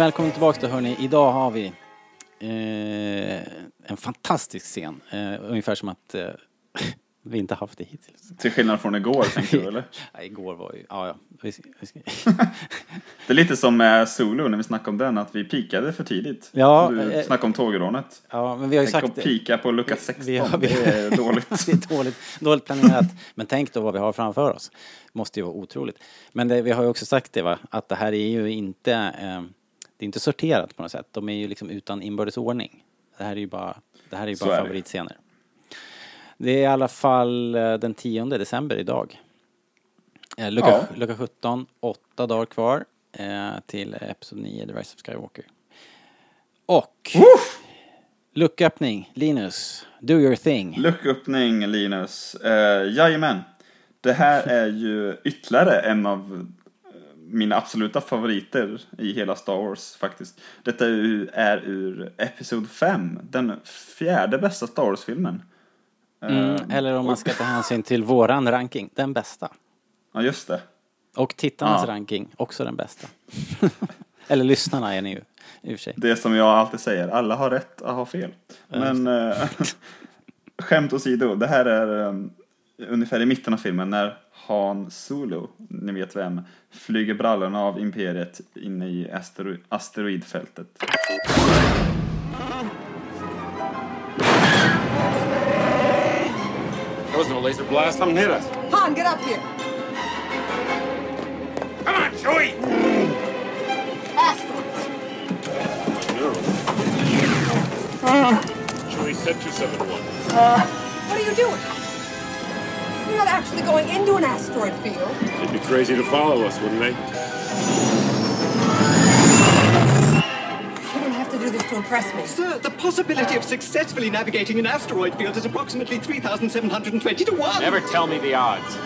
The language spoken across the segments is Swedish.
välkommen tillbaka då hörni. Idag har vi eh, en fantastisk scen. Eh, ungefär som att eh, vi inte haft det hittills. Till skillnad från igår, tänker du eller? Ja, igår var ju, ja ja. Vi, ska- vi, ska- Det är lite som med Solo när vi snackade om den, att vi pikade för tidigt. Ja, Du eh, snackade om tågrånet. ja, men vi har ju Tänk sagt att pika på lucka 16, Vi har- vi- det är dåligt. det är dåligt, dåligt planerat. Men tänk då vad vi har framför oss. Måste ju vara otroligt. Men det, vi har ju också sagt det va, att det här är ju inte, eh, det är inte sorterat på något sätt. De är ju liksom utan inbördes ordning. Det här är ju bara, det här är ju bara är favoritscener. Det är i alla fall eh, den 10 december idag. Eh, lucka, Ja. lucka 17, åtta dagar kvar eh, till Episod 9, The Rise of Skywalker. Och lucköppning, Linus, do your thing. Lucköppning, Linus. Uh, jajamän. Det här är ju ytterligare en av eh, mina absoluta favoriter i hela Star Wars faktiskt. Detta är ur, är ur Episod 5, den fjärde bästa Star Wars-filmen. Mm, eller om man ska ta hänsyn till våran ranking, den bästa. Ja, just det. Och tittarnas Ja. ranking, också den bästa. eller lyssnarna är ni ju, i och för sig. Det som jag alltid säger, alla har rätt att ha fel. Men eh, skämt åsido, det här är eh, ungefär i mitten av filmen när Han Solo, ni vet vem, flyger brallorna av Imperiet inne i astero- asteroidfältet. That wasn't a laser blast. Something hit us. Han, get up here. Come on, Chewie! Asteroids. Chewie said 271. What are you doing? You're not actually going into an asteroid field. They'd be crazy to follow us, wouldn't they? You don't have to do this to impress me. Sir, the possibility of successfully navigating an asteroid field is approximately 3,720 to 1. Never tell me the odds.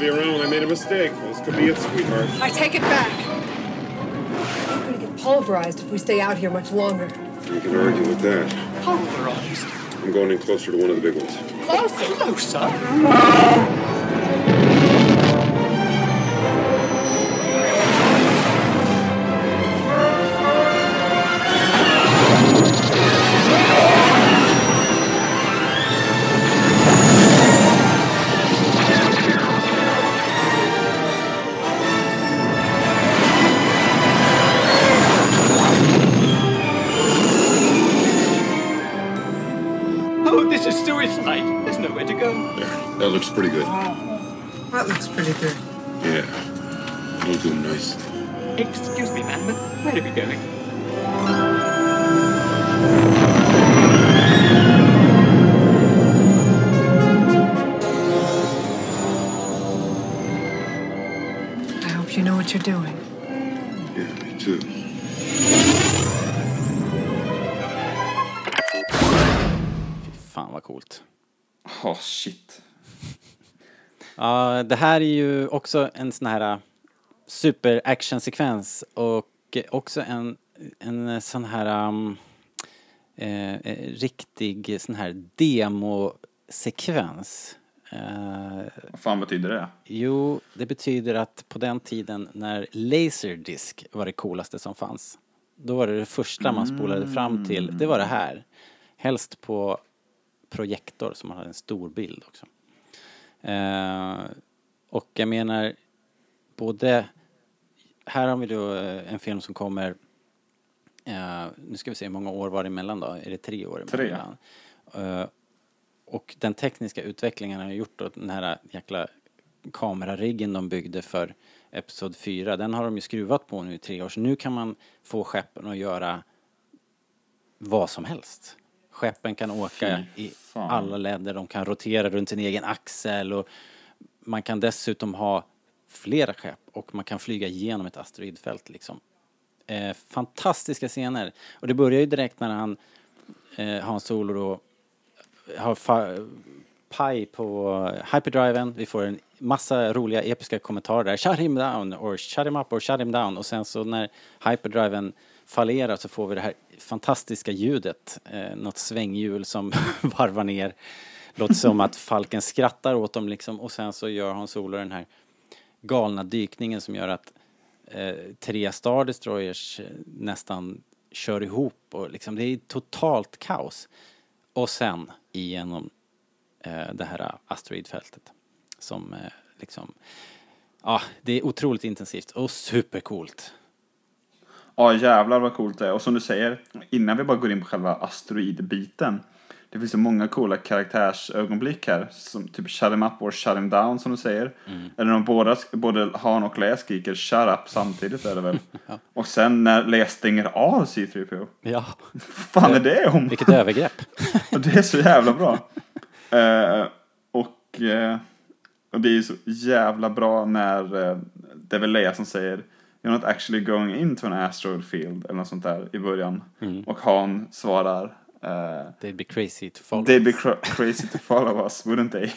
Be around I made a mistake. This could be it, sweetheart. I take it back. We're going to get pulverized if we stay out here much longer. You can argue with that. Pulverized. I'm going in closer to one of the big ones. Closer. Closer. Go. There. That looks pretty good. Oh. That looks pretty good. Yeah. We'll do nice. Excuse me, man, but where are we going? I hope you know what you're doing. Yeah, me too. Fan vad coolt. Oh shit. Ja, det här är ju också en sån här super actionsekvens och också en, en sån här um, eh, riktig sån här demosekvens. Eh, Vad fan betyder det? jo, det betyder att på den tiden när Laserdisc var det coolaste som fanns, då var det det första man spolade fram till, det var det här. Helst på projektor som man hade en stor bild också. Eh, och jag menar, både... Här har vi då eh, en film som kommer... Eh, nu ska vi se hur många år var det emellan då? Är det tre år Tre. emellan? Eh, och den tekniska utvecklingen har gjort att den här jäkla kamerariggen de byggde för Episod 4, den har de ju skruvat på nu i tre år. Så nu kan man få skeppen att göra vad som helst. Skeppen kan åka i alla länder, de kan rotera runt sin egen axel och man kan dessutom ha flera skepp och man kan flyga genom ett asteroidfält liksom. Eh, fantastiska scener. Och det börjar ju direkt när han, eh, Hans Solo då, har paj på hyperdriven. Vi får en massa roliga episka kommentarer där. Shut him down, or shut him up, or shut him down. Och sen så när hyperdriven fallerar så får vi det här fantastiska ljudet. Eh, något svänghjul som varvar ner. Låter som att Falken skrattar åt dem liksom. Och sen så gör Hans Solo den här galna dykningen som gör att eh, tre Star Destroyers eh, nästan kör ihop och liksom det är totalt kaos. Och sen igenom eh, det här eh, asteroidfältet som eh, liksom, ja, det är otroligt intensivt och supercoolt. Ja, jävlar vad coolt det är. Och som du säger, innan vi bara går in på själva asteroidbiten. Det finns så många coola karaktärsögonblick här. Som typ shut him up or shut him down som du säger. Eller de båda, både Han och Leia skriker shut up samtidigt är det väl. Och sen när Leia stänger av C3PO. Ja, fan är det om? vilket övergrepp. Och det är så jävla bra. Eh, och, eh, och det är så jävla bra när eh, det är väl Leia som säger You're not actually going into an asteroid field eller något sånt där i början. Och Han svarar eh, They'd be crazy to follow. They'd be cra- crazy to follow us, wouldn't they?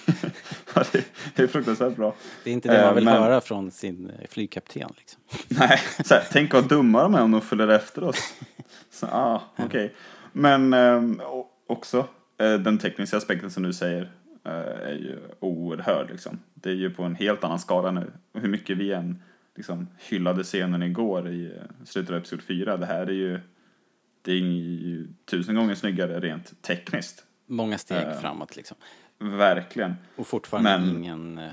det, det är fruktansvärt bra. Det är inte det man Eh, vill men- höra från sin eh, flygkapten liksom. Nej, så här, tänk vad dumma de är om de följer efter oss. Så, ah, okej. Men o- också eh, den tekniska aspekten som du säger är ju oerhörd liksom. Det är ju på en helt annan skala nu. Hur mycket vi än liksom hyllade scenen igår i eh, slutet av Episod 4. Det här är ju, det är ju tusen gånger snyggare rent tekniskt. Många steg Eh. framåt liksom. Verkligen. Och fortfarande Men- ingen eh,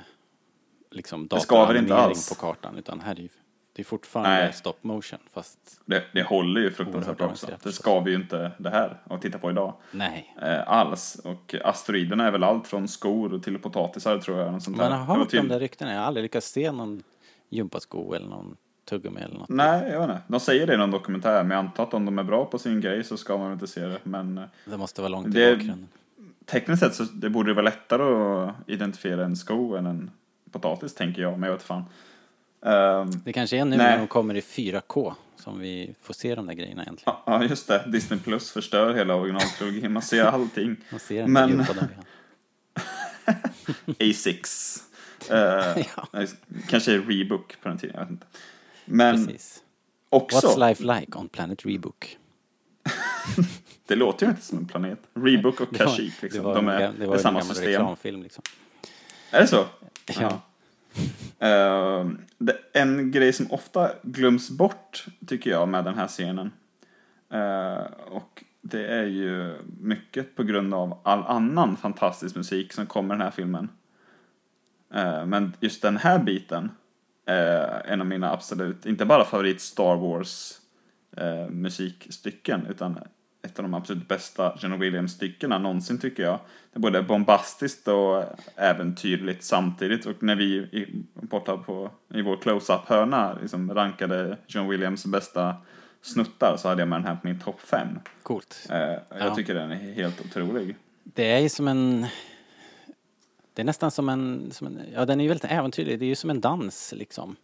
liksom dataanimering på kartan utan här är ju, det är fortfarande Nej. stop motion fast Det, det håller ju fruktansvärt bra också. Det ska vi ju inte det här att titta på idag. nej. eh, alls. Och asteroiderna är väl allt från skor till potatisar tror jag. Sånt Man har hört de tydligt. där ryktena, jag har aldrig lyckats se någon gympasko eller någon tuggummi eller något. Nej, jag vet inte. De säger det i någon dokumentär, men jag antar att om de är bra på sin grej så ska man inte se det. Men eh, Det måste vara långt Det- i bakgrunden. tekniskt sett så det borde det vara lättare att identifiera en sko än en potatis, tänker jag. Men jag vet fan. Ehm, Det kanske är nu Nej. när de kommer i 4K som vi får se de där grejerna egentligen. Ja, just det. Disney Plus förstör hela originaltrilogin. Man ser allting. Man ser Men- Men... A6. Eh, Ja. Kanske Rebook på den tiden, jag vet inte. Men Precis. också, What's life like on Planet Rebook? det låter ju inte som en planet. Rebook och Kashyyyk, liksom. var de är, det var är samma system. reklamfilm liksom. Är det så? Ja. Eh, det, en grej som ofta glöms bort, tycker jag, med den här scenen. eh, och det är ju mycket på grund av all annan fantastisk musik som kommer i den här filmen. Eh, men just den här biten är en av mina absolut, inte bara favorit Star Wars eh, musikstycken, utan ett av de absolut bästa John Williams-styckena någonsin tycker jag. Det är både bombastiskt och äventyrligt samtidigt och när vi i, borta på, i vår close-up-hörna liksom rankade John Williams bästa snuttar så hade jag med den här på min topp fem. Coolt. Eh, jag Ja. tycker den är helt otrolig. Det är ju som en... Det är nästan som en, som en... Ja, den är ju väldigt äventyrlig. Det är ju som en dans liksom.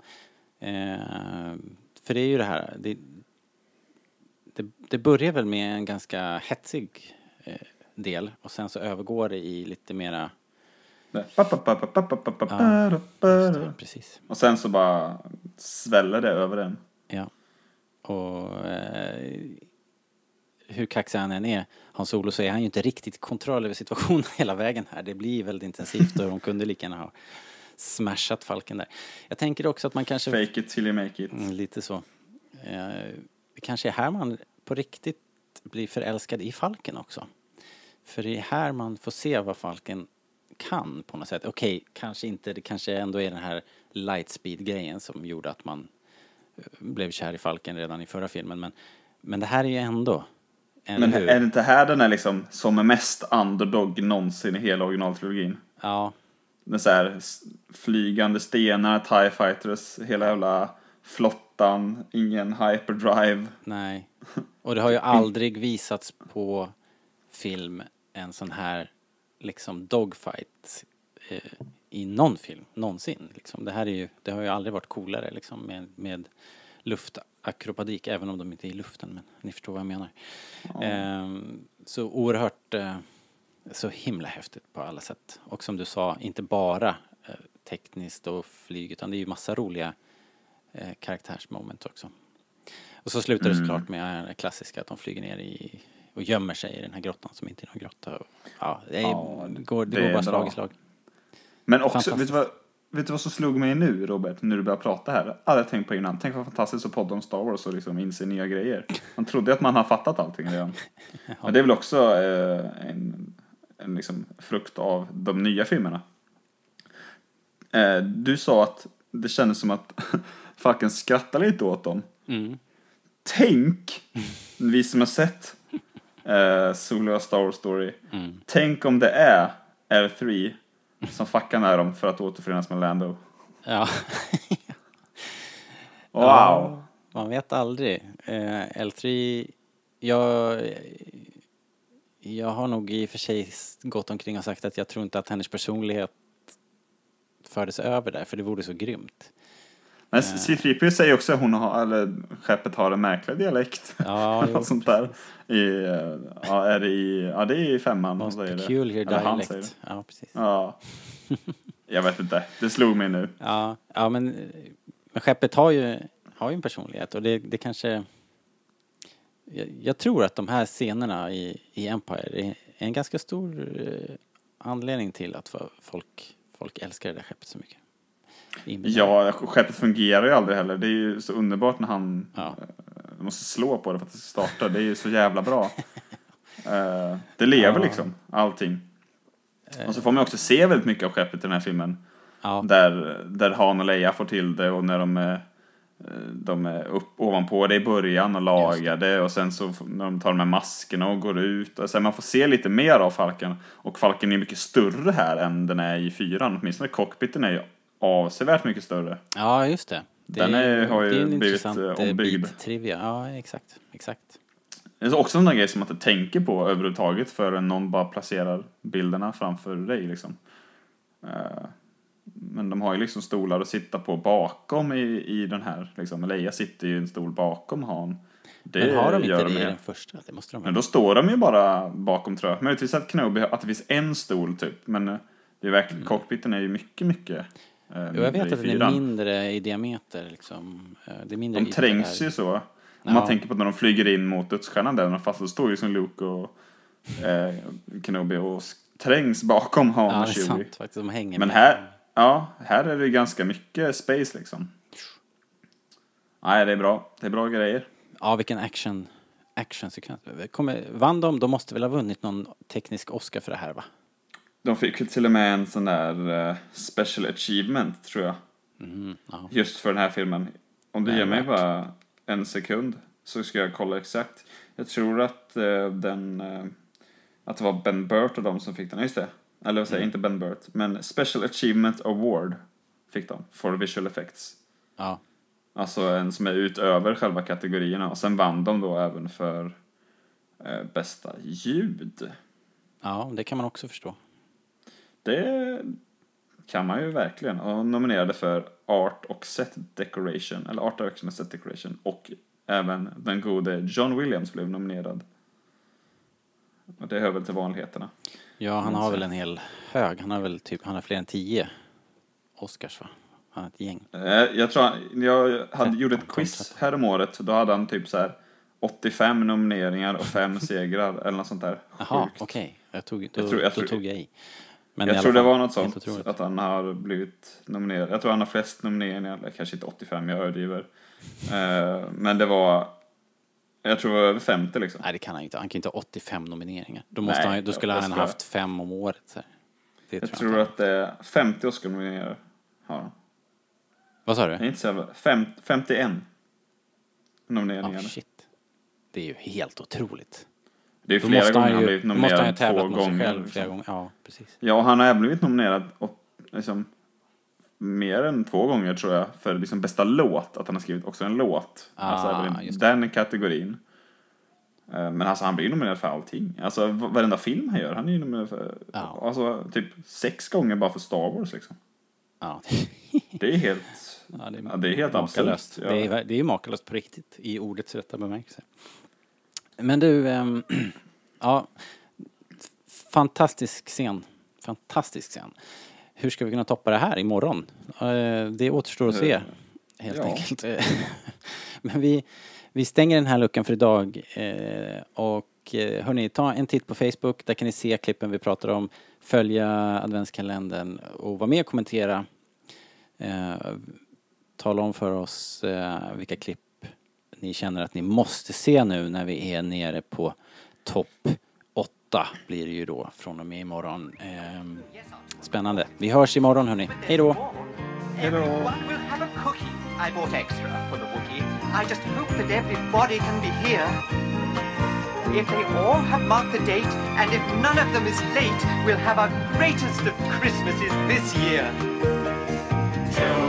Eh, för det är ju det här... Det, det, det börjar väl med en ganska hetsig eh, del och sen så övergår det i lite mera... Ja. Precis. Och sen så bara sväller det över den. Ja. Och eh, hur kaxig han än är, Hans Solo, så är han ju inte riktigt kontroll över situationen hela vägen här. Det blir väldigt intensivt och de kunde lika gärna ha smashat Falken där. Jag tänker också att man kanske... Fake it till you make it. Mm, lite så. Eh, kanske är här man på riktigt blir förälskad i Falken också. För det är här man får se vad Falken kan på något sätt. Okej, kanske inte, det kanske ändå är den här lightspeed-grejen som gjorde att man eh, blev kär i Falken redan i förra filmen. Men, men det här är ju ändå, Men hur? är det inte här den är liksom som är mest underdog någonsin i hela originaltrilogin? Ja, Med så här flygande stenar, TIE fighters, hela jävla flottan, ingen hyperdrive. nej. Och det har ju aldrig visats på film en sån här liksom dogfight eh, i någon film någonsin. Liksom. Det här är ju, det har ju aldrig varit coolare liksom med, med luftakrobatik, även om de inte är i luften, men ni förstår vad jag menar. Ehm, så oerhört, eh, så himla häftigt på alla sätt. Och som du sa, inte bara eh, tekniskt och flyg, utan det är ju massa roliga eh, karaktärsmoment också. Och så slutar det såklart med det klassiska att de flyger ner i och gömmer sig i den här grottan som inte är någon grotta. Ja, det, är, Ja, går, det, det går bara slag i slag. Men också, vet du, vad, vet du vad som slog mig nu Robert, när du började prata här? Jag hade tänkt på innan. Tänk vad fantastiskt att podda om Star Wars och liksom inse nya grejer. Man trodde att man har fattat allting redan. Men det är väl också eh, en, en liksom frukt av de nya filmerna. Eh, du sa att det kändes som att Falken skrattade lite åt dem. Mm. Tänk, vi som har sett eh, Solo Star Wars Story, Mm. tänk om det är R3 som fuckar med dem för att återförenas med Lando. Ja. Wow! Man vet aldrig. Eh, L3, jag, jag har nog i och för sig gått omkring och sagt att jag tror inte att hennes personlighet fördes över där, för det vore så grymt. Men C3PO säger också att hon har, eller skeppet har en märklig dialekt. Ja, Något sånt där. I, eh, ja, är det i, ja, det är i femman. Most säger det. peculiar Eller han säger dialect. Ja, precis. det. Ja. Jag vet inte, det slog mig nu. Ja, ja men, men skeppet har ju, har ju en personlighet och det, det kanske... Jag, jag tror att de här scenerna i, i Empire är en ganska stor eh, anledning till att folk, folk älskar det där skeppet så mycket. Ja, skeppet fungerar ju aldrig heller. Det är ju så underbart när han Ja. eh, måste slå på det för att det ska starta. Det är ju så jävla bra. Eh, det lever Ja. liksom, allting. Och så får man också se väldigt mycket av skeppet i den här filmen. Ja, Där, där Han och Leia får till det och när de är, eh, de är upp ovanpå det i början och lagar det och sen så när de tar de här maskerna och går ut. Och sen man får se lite mer av Falken. Och Falken är mycket större här än den är i fyran. Åtminstone cockpiten är ju avsevärt mycket större. ja just det. det Den är- har ju det är en blivit, intressant eh, eh, ombyggd. bit trivia. Ja, exakt. Exakt. Det är också en sån grej som man inte tänker på överhuvudtaget förrän någon bara placerar bilderna framför dig liksom. Eh, Men de har ju liksom stolar att sitta på bakom i, i den här liksom. Leia sitter ju i en stol bakom Han. Det Men har de inte det i den första? Det måste de Men då står de ju bara bakom tror jag. Möjligtvis att Kenobi, att det finns en stol typ. Men det är verkligen, cockpiten är ju mycket, mycket Jo, jag vet att den är mindre i diameter liksom. Eh, Det är mindre De trängs ju så. Om man tänker på när de flyger in mot dödsstjärnan där, fast då står ju som Luke och eh, Kenobi och trängs bakom Han Ja, och Chewie. sant faktiskt. De hänger Men med. här, ja, här är det ganska mycket space liksom. Nej, det är bra. Det är bra grejer. Ja, vilken action, actionsekvens. Kommer, vann de? De måste väl ha vunnit någon teknisk Oscar för det här va? De fick ju till och med en sån där eh, special achievement, tror jag. Mm. Just för den här filmen. Om du ger mig värt. bara en sekund så ska jag kolla exakt. Jag tror att eh, den... Eh, att det var Ben Burt och de som fick den. Just det. Eller vad säger jag, inte Ben Burt. Men Special Achievement Award fick de. For visual effects. Ja, Alltså en som är utöver själva kategorierna. Och sen vann de då även för eh, bästa ljud. ja, det kan man också förstå. Det kan man ju verkligen. Och nominerade för Art och Set Decoration. Eller Art Direction och Set Decoration. Och även den gode John Williams blev nominerad. Och det hör väl till vanligheterna. Ja, han har väl en hel hög. Han har väl typ, han har fler än tio Oscars va? Han har ett gäng. Eh, Jag tror han, jag hade, gjorde ett quiz tretton. här om året. Då hade han typ så här 85 nomineringar och 5 segrar eller något sånt där. Jaha, okej. Jag tog, då, Jag tror- jag då tog jag i. Men Jag tror det fall, var något sånt, att han har blivit nominerad. Jag tror han har flest nomineringar, kanske inte 85, jag överdriver. Eh, Men det var, jag tror det var över 50 liksom. Nej, det kan han inte. Han kan inte ha 85 nomineringar. Då, måste Nej, han, då skulle jag han ska- haft fem om året. Så. Det Jag tror tror att det är 50 Oscar-nomineringar har han. Vad sa Jag är du? inte fem, 51 Ja, nomineringar. shit. Det är ju helt otroligt. Det är flera gånger han han ju, blivit han ju nominerad tävlat två gånger. själv liksom. flera gånger. Ja, precis. Ja, han har även blivit nominerad och liksom mer än två gånger tror jag för liksom bästa låt, att han har skrivit också en låt. Ah, alltså även den kategorin. Eh, Men alltså han blir ju nominerad för allting. Alltså varenda film han gör, han är ju nominerad för, Ja. alltså typ sex gånger bara för Star Wars liksom. Ja, Det är helt, ja, det är, ja, det är helt makalöst. Ja. Det, är, det är makalöst på riktigt i ordets rätta bemärkelse. Men du, ehm, ja, fantastisk scen. Fantastisk scen. Hur ska vi kunna toppa det här imorgon? Eh, Det återstår att se, Eh, helt ja. enkelt. Men vi, vi stänger den här luckan för idag. eh, Och eh, hörni, ta en titt på Facebook. Där kan ni se klippen vi pratar om. Följa adventskalendern och vara med och kommentera. Eh, tala om för oss eh, vilka klipp ni känner att ni måste se nu när vi är nere på topp 8 blir det ju då från och med imorgon. Eh, spännande. Vi hörs imorgon hörni. Hej då! Everyone will have a cookie. I bought extra for the Wookiee. I just hope that everybody can be here. If they all have marked the date, and if none of them is late, we'll have our greatest of Christmases this year. Tell